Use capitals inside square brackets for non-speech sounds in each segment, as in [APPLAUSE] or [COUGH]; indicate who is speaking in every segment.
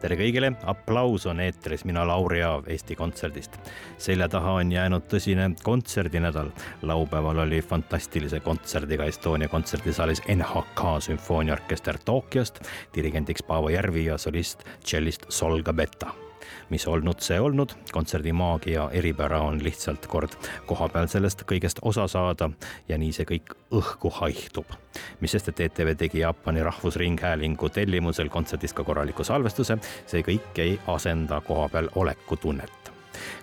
Speaker 1: tere kõigile, aplaus on eetris, mina Lauri Aav Eesti Kontserdist. selja taha on jäänud tõsine kontserdinädal. laupäeval oli fantastilise kontserdiga Estonia kontserdisaalis NHK sümfooniaorkester Tokyost, dirigendiks Paavo Järvi ja solist tšellist Sol Gabetta mis olnud, see olnud. kontserdi maagia eripära on lihtsalt kord kohapeal sellest kõigest osa saada ja nii see kõik õhku haihtub. mis sest, et ETV tegi Jaapani Rahvusringhäälingu tellimusel kontserdist ka korraliku salvestuse, see kõik ei asenda kohapeal oleku tunnet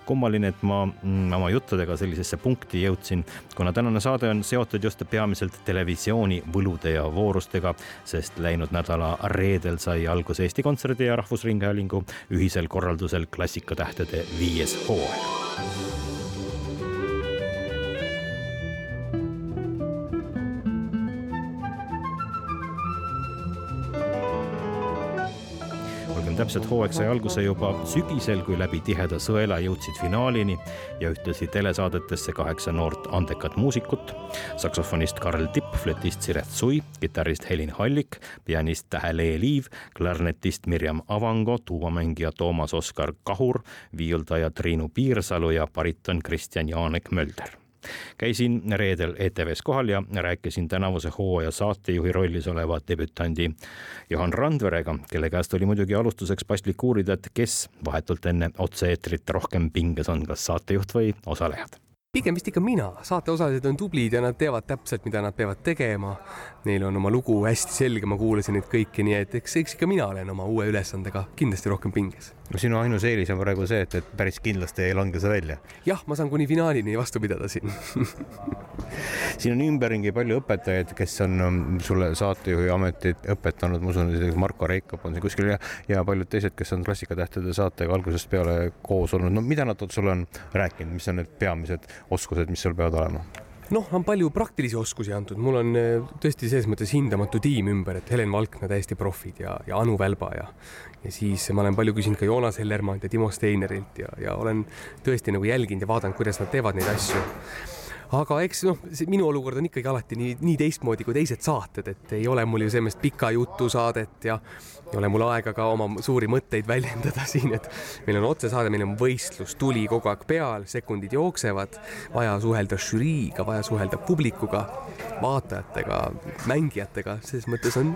Speaker 1: kummaline, et ma mm, oma juttudega sellisesse punkti jõudsin, kuna tänane saade on seotud just peamiselt televisiooni võlude ja voorustega, sest läinud nädala reedel sai alguse Eesti Kontserdi ja Rahvusringhäälingu ühisel korraldusel Klassikatähtede viies hooaeg täpselt hooaeg sai alguse juba sügisel, kui läbi tiheda sõela jõudsid finaalini ja ühtlasi telesaadetesse kaheksa noort andekat muusikut. saksofonist Karl Tipp, flötist Siret Sui, kitarrist Helin Hallik, pianist Tähe-Lee Liiv, klarnetist Mirjam Avango, tuumamängija Toomas Oskar Kahur, viiuldaja Triinu Piirsalu ja bariton Kristjan Jaanek Mölder käisin reedel ETV-s kohal ja rääkisin tänavuse hooaja saatejuhi rollis oleva debütandi Johan Randverega, kelle käest oli muidugi alustuseks paslik uurida, et kes vahetult enne otse-eetrit rohkem pinges on, kas saatejuht või osalejad.
Speaker 2: Pigem vist ikka mina, saateosalised on tublid ja nad teavad täpselt, mida nad peavad tegema. Neil on oma lugu hästi selge, ma kuulasin neid kõiki, nii et eks, eks ikka mina olen oma uue ülesandega kindlasti rohkem pinges
Speaker 1: no sinu ainus eelis on praegu see, et, et päris kindlasti ei lange sa välja.
Speaker 2: jah, ma saan kuni finaalini vastu pidada siin [LAUGHS]
Speaker 1: siin on ümberringi palju õpetajaid, kes on um, sulle saatejuhi ametit õpetanud, ma usun, Marko Reikop on siin kuskil ja, ja paljud teised, kes on Klassikatähtede saatega algusest peale koos olnud. no mida nad sulle on rääkinud, mis on need peamised oskused, mis sul peavad olema?
Speaker 2: Noh, on palju praktilisi oskusi antud, mul on eh, tõesti selles mõttes hindamatu tiim ümber, et Helen Valkna täiesti profid ja, ja Anu Välba ja ja siis ma olen palju küsinud ka Joonas Hellermann ja Timo Steinerilt ja, ja olen tõesti nagu jälginud ja vaadanud, kuidas nad teevad neid asju. Aga eks noh, minu olukord on ikkagi alati nii, nii teistmoodi kui teised saated, et ei ole mul ju sellist pika jutu saadet ja ei ole mul aega ka oma suuri mõtteid väljendada [LAUGHS] siin, et meil on otsesaade, meil on võistlus, tuli kogu aeg peal, sekundid jooksevad, vaja suhelda žüriiga, vaja suhelda publikuga, vaatajatega, mängijatega, selles mõttes on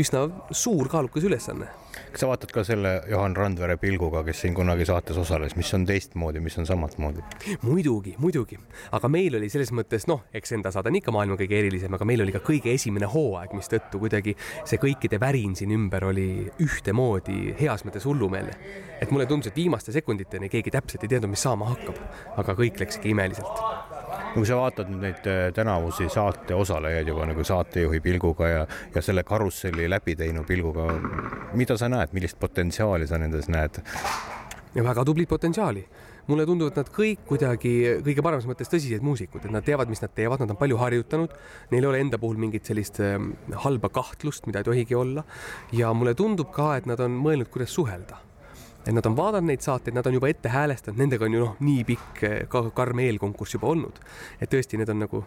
Speaker 2: üsna suur kaalukas ülesanne
Speaker 1: kas sa vaatad ka selle Johan Randvere pilguga, kes siin kunagi saates osales, mis on teistmoodi, mis on samatmoodi?
Speaker 2: muidugi, muidugi, aga meil oli selles mõttes noh, eks enda saade on ikka maailma kõige erilisem, aga meil oli ka kõige esimene hooaeg, mistõttu kuidagi see kõikide värin siin ümber oli ühtemoodi heas mõttes hullumeelne. et mulle tundus, et viimaste sekunditeni keegi täpselt ei teadnud, mis saama hakkab, aga kõik läks ikka imeliselt
Speaker 1: no kui sa vaatad nüüd neid äh, tänavusi saate osalejaid juba nagu saatejuhi pilguga ja, ja selle karusselli läbi teinud pilguga, mida sa näed, millist potentsiaali sa nendes näed?
Speaker 2: ja väga tublit potentsiaali mulle tundub, et nad kõik kuidagi kõige paremas mõttes tõsised muusikud, et nad teavad, mis nad teevad, nad on palju harjutanud, neil ei ole enda puhul mingit sellist ähm, halba kahtlust, mida ei tohigi olla. ja mulle tundub ka, et nad on mõelnud, kuidas suhelda et nad on vaadanud neid saateid, nad on juba ette häälestanud, nendega on ju noh, nii pikk eh, ka karm eelkonkurss juba olnud. et tõesti, need on nagu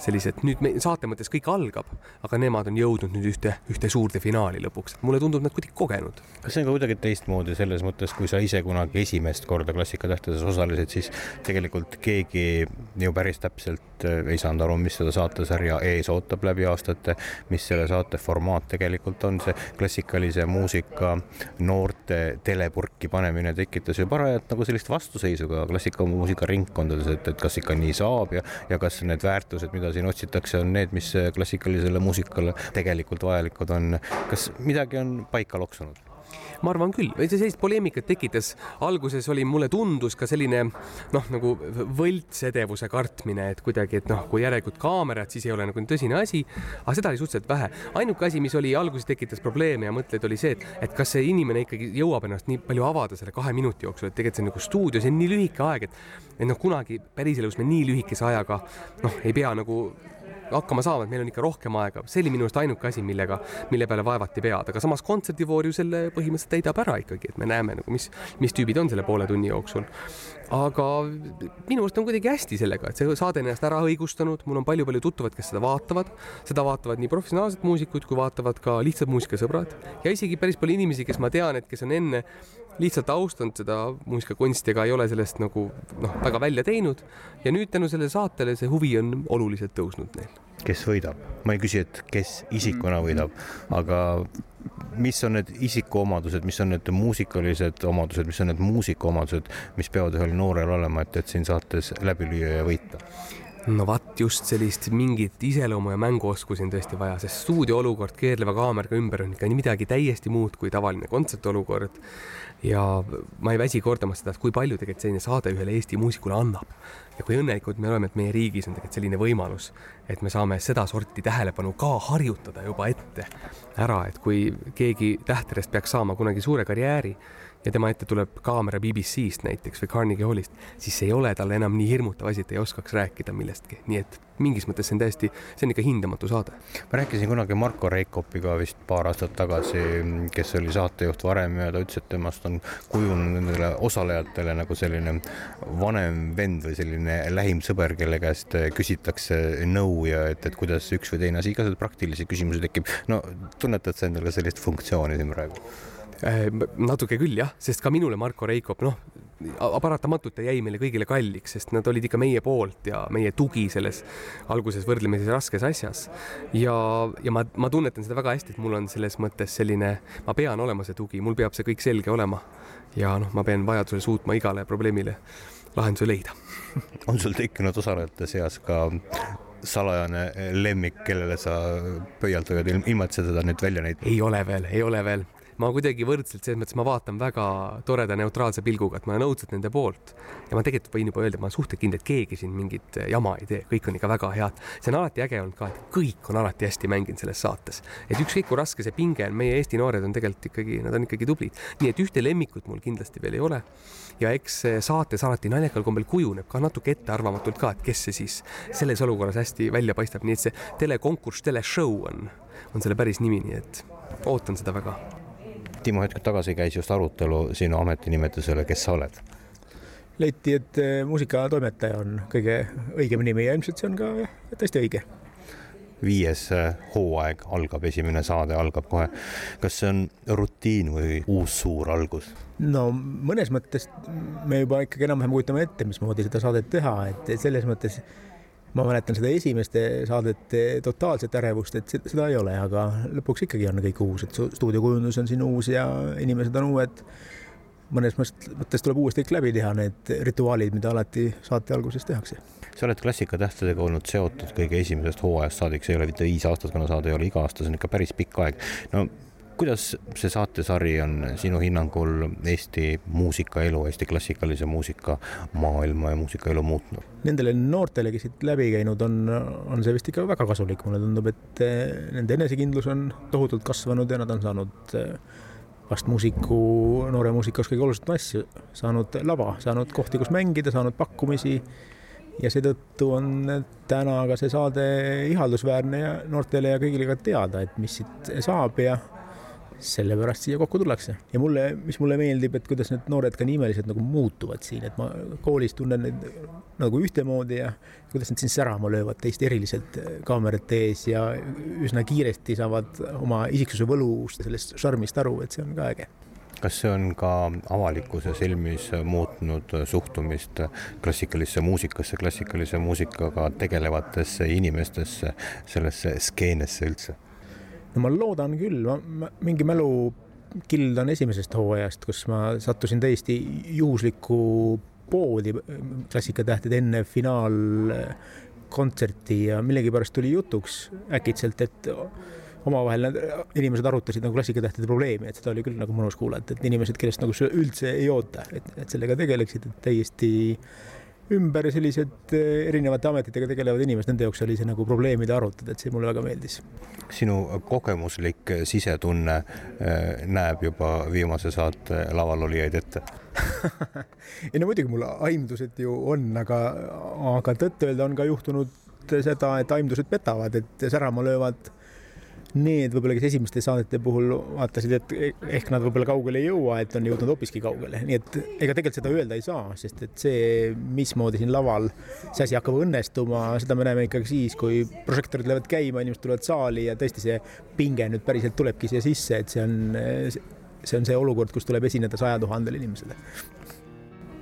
Speaker 2: sellised, nüüd me, saate mõttes kõik algab, aga nemad on jõudnud nüüd ühte, ühte suurde finaali lõpuks. mulle tundub nad kuidagi kogenud.
Speaker 1: kas see on ka kuidagi teistmoodi selles mõttes, kui sa ise kunagi esimest korda Klassikatähtedes osalesid, siis tegelikult keegi ju päris täpselt eh, ei saanud aru, mis seda saatesarja ees ootab läbi aastate, mis selle saate formaat tegelikult on, see klassikalise muusika noorte telepurk äkki panemine tekitas ju parajat nagu sellist vastuseisu ka klassikamuusika ringkondades, et, et kas ikka nii saab ja, ja kas need väärtused, mida siin otsitakse, on need, mis klassikalisele muusikale tegelikult vajalikud on. kas midagi on paika loksunud?
Speaker 2: Ma arvan küll, sellist poleemikat tekitas, alguses oli, mulle tundus ka selline noh, nagu võltsedevuse kartmine, et kuidagi, et noh, kui järelikult kaamerad, siis ei ole nagu tõsine asi, aga seda oli suhteliselt vähe. ainuke asi, mis oli alguses tekitas probleeme ja mõtteid, oli see, et, et kas see inimene ikkagi jõuab ennast nii palju avada selle kahe minuti jooksul, et tegelikult see on nagu stuudio, see on nii lühike aeg, et et noh, kunagi päriselus me nii lühikese ajaga noh, ei pea nagu hakkama saama, et meil on ikka rohkem aega, see oli minu arust ainuke asi, millega, mille peale vaevati pead, aga samas kontserdivoor ju selle põhimõtteliselt täidab ära ikkagi, et me näeme nagu, mis, mis tüübid on selle poole tunni jooksul. aga minu arust on kuidagi hästi sellega, et see saade on ennast ära õigustanud, mul on palju-palju tuttavad, kes seda vaatavad, seda vaatavad nii professionaalsed muusikud kui vaatavad ka lihtsad muusikasõbrad. Ja isegi päris palju inimesi, kes ma tean, et kes on enne lihtsalt austanud seda muusikakunsti ega ei ole sellest nagu noh, väga välja teinud ja nüüd tänu sellele saatele see huvi on oluliselt tõusnud neil.
Speaker 1: kes võidab, ma ei küsi, et kes isikuna võidab, aga mis on need isikuomadused, mis on need muusikalised omadused, mis on need muusikaomadused, mis peavad ühel noorel olema, et, et siin saates läbi lüüa ja võita?
Speaker 2: No vaat just sellist mingit iseloomu ja mänguoskusi on tõesti vaja, sest stuudio olukord keerleva kaameraga ümber on ikka midagi täiesti muud kui tavaline kontsertolukord ja ma ei väsi kordamast seda, et kui palju tegelikult selline saade ühele Eesti muusikule annab. ja kui õnnelikud me oleme, et meie riigis on tegelikult selline võimalus, et me saame sedasorti tähelepanu ka harjutada juba ette ära, et kui keegi tähtedest peaks saama kunagi suure karjääri ja tema ette tuleb kaamera BBC-st näiteks või Carnegie Hallist, siis ei ole talle enam nii hirmutav asi, et ei oskaks rääkida millestki, nii et mingis mõttes see on täiesti, see on ikka hindamatu saade.
Speaker 1: ma rääkisin kunagi Marko Reikopiga vist paar aastat tagasi, kes oli saatejuht varem ja ta ütles, et temast on kujunenud nendele osalejatele nagu selline vanem vend või selline lähim sõber, kelle käest küsitakse nõu ja et, et kuidas üks või teine asi, igasuguseid praktilisi küsimusi tekib. no tunnetad sa endale sellist funktsiooni siin praegu?
Speaker 2: Äh, natuke küll jah, sest ka minule Marko Reikop, noh, paratamatult ta jäi meile kõigile kalliks, sest nad olid ikka meie poolt ja meie tugi selles alguses võrdlemisi raskes asjas. ja, ja ma, ma tunnetan seda väga hästi, et mul on selles mõttes selline, ma pean olema see tugi, mul peab see kõik selge olema. ja noh, ma pean vajadusel suutma igale probleemile lahenduse leida [LAUGHS]
Speaker 1: on sul tekkinud osalejate seas ka salajane lemmik, kellele sa pöialt hoiad, ilma et sa teda nüüd välja näitad?
Speaker 2: ei ole veel, ei ole veel ma kuidagi võrdselt selles mõttes ma vaatan väga toreda neutraalse pilguga, et ma olen õudselt nende poolt. ja ma tegelikult võin juba öelda, ma olen suhteliselt kindel, et keegi siin mingit jama ei tee, kõik on ikka väga head. see on alati äge olnud ka, et kõik on alati hästi mänginud selles saates. et ükskõik kui raske see pinge on, meie Eesti noored on tegelikult ikkagi, nad on ikkagi tublid. nii et ühte lemmikut mul kindlasti veel ei ole. ja eks saates alati naljakal kombel kujuneb ka natuke ettearvamatult ka, et kes see siis selles olukorras hästi välja paistab, nii et see telekonkurss, teleshow on, on selle päris nimi, nii et ootan seda väga
Speaker 1: Timo hetk tagasi käis just arutelu sinu ametinimetusele, kes sa oled?
Speaker 3: leiti, et eh, muusikatoimetaja on kõige õigem nimi ja ilmselt see on ka tõesti õige.
Speaker 1: viies eh, hooaeg algab, esimene saade algab kohe. kas see on rutiin või uus suur algus?
Speaker 3: no mõnes mõttes me juba ikkagi enam-vähem kujutame ette, mismoodi seda saadet teha, et selles mõttes ma mäletan seda esimeste saadete totaalset ärevust, et seda ei ole, aga lõpuks ikkagi on kõik uus, et stuudiokujundus on siin uus ja inimesed on uued. mõnes mõttes tuleb uuesti kõik läbi teha, need rituaalid, mida alati saate alguses tehakse.
Speaker 1: sa oled klassikatähtedega olnud seotud kõige esimesest hooajast saadik, see ei ole mitte viis aastat, kuna saade ei ole iga aasta, see on ikka päris pikk aeg. no kuidas see saatesari on sinu hinnangul Eesti muusikaelu, Eesti klassikalise muusika maailma ja muusikaelu muutnud?
Speaker 3: Nendele noortele, kes siit läbi käinud on, on see vist ikka väga kasulik, mulle tundub, et eh, nende enesekindlus on tohutult kasvanud ja nad on saanud eh, vast muusiku, noore muusika kõige olulisemaid asju, saanud lava, saanud kohti, kus mängida, saanud pakkumisi ja seetõttu on täna ka see saade ihaldusväärne ja noortele ja kõigile ka teada, et mis siit saab ja sellepärast siia kokku tullakse ja mulle, mis mulle meeldib, et kuidas need noored ka nimeliselt nagu muutuvad siin, et ma koolis tunnen neid nagu ühtemoodi ja kuidas nad siin särama löövad teist eriliselt kaamerate ees ja üsna kiiresti saavad oma isiksuse võlust ja sellest šarmist aru, et see on ka äge
Speaker 1: kas see on ka avalikkuse silmis muutnud suhtumist klassikalisse muusikasse, klassikalise muusikaga tegelevatesse inimestesse, sellesse skeenesse üldse?
Speaker 3: No ma loodan küll, ma, mingi mälukild on esimesest hooajast, kus ma sattusin täiesti juhuslikku poodi Klassikatähtede enne finaalkontserti ja millegipärast tuli jutuks äkitselt, et omavahel need inimesed arutasid nagu klassikatähtede probleemi, et seda oli küll nagu mõnus kuulata, et inimesed, kellest nagu üldse ei oota, et, et sellega tegeleksid, et täiesti ümber sellised eh, erinevate ametitega tegelevad inimesed, nende jaoks oli see nagu probleemide arutada, et see mulle väga meeldis.
Speaker 4: sinu kogemuslik sisetunne eh, näeb juba viimase saate laval olijaid ette [LAUGHS]
Speaker 3: ei no muidugi mul aimdused ju on, aga, aga tõtt-öelda on ka juhtunud seda, et aimdused petavad, et särama löövad need võib-olla, kes esimeste saadete puhul vaatasid, et ehk nad võib-olla kaugele ei jõua, et on jõudnud hoopiski kaugele, nii et ega tegelikult seda öelda ei saa, sest et see, mismoodi siin laval see asi hakkab õnnestuma, seda me näeme ikkagi siis, kui prožektorid lähevad käima, inimesed tulevad saali ja tõesti see pinge nüüd päriselt tulebki siia sisse, et see on, see on see olukord, kus tuleb esineda saja tuhandele inimesele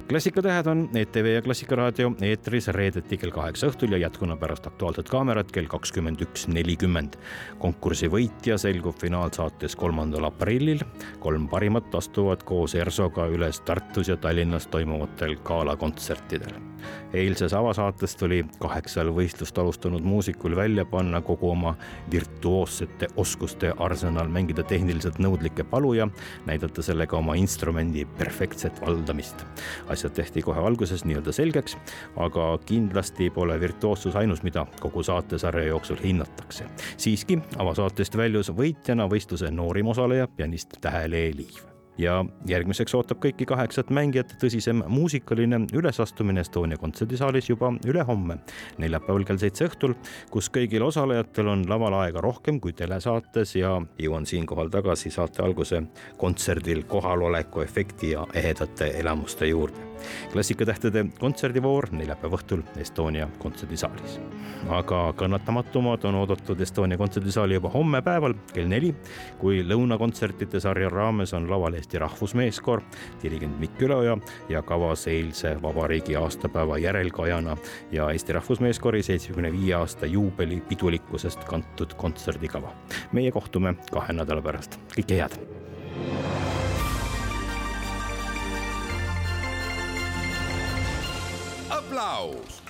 Speaker 4: klassikatähed on ETV ja Klassikaraadio eetris reedeti kell kaheksa õhtul ja jätkuna pärast Aktuaalset kaamerat kell kakskümmend üks nelikümmend. konkursi võitja selgub finaalsaates kolmandal aprillil. kolm parimat astuvad koos ERSO-ga üles Tartus ja Tallinnas toimuvatel galakontsertidel. Eilses avasaates tuli kaheksal võistlust alustanud muusikul välja panna kogu oma virtuoossete oskuste arsenal, mängida tehniliselt nõudlikke palu ja näidata sellega oma instrumendi perfektset valdamist asjad tehti kohe alguses nii-öelda selgeks, aga kindlasti pole virtuoossus ainus, mida kogu saatesarja jooksul hinnatakse. siiski avasaatest väljus võitjana võistluse noorim osaleja, pianist Tähe-Lee Liiv ja järgmiseks ootab kõiki kaheksat mängijat tõsisem muusikaline ülesastumine Estonia kontserdisaalis juba ülehomme, neljapäeval kell seitse õhtul, kus kõigil osalejatel on laval aega rohkem kui telesaates ja jõuan siinkohal tagasi saate alguse kontserdil kohaloleku efekti ja ehedate elamuste juurde klassikatähtede kontserdivoor neljapäeva õhtul Estonia kontserdisaalis. aga kannatamatumad on oodatud Estonia kontserdisaali juba homme päeval kell neli, kui lõunakontsertide sarja raames on laval Eesti Rahvusmeeskoor, dirigent Mikk Üleoja ja kavas eilse vabariigi aastapäeva järelkajana ja Eesti Rahvusmeeskoori seitsmekümne viie aasta juubeli pidulikkusest kantud kontserdikava. meie kohtume kahe nädala pärast, kõike head!
Speaker 5: Aplaus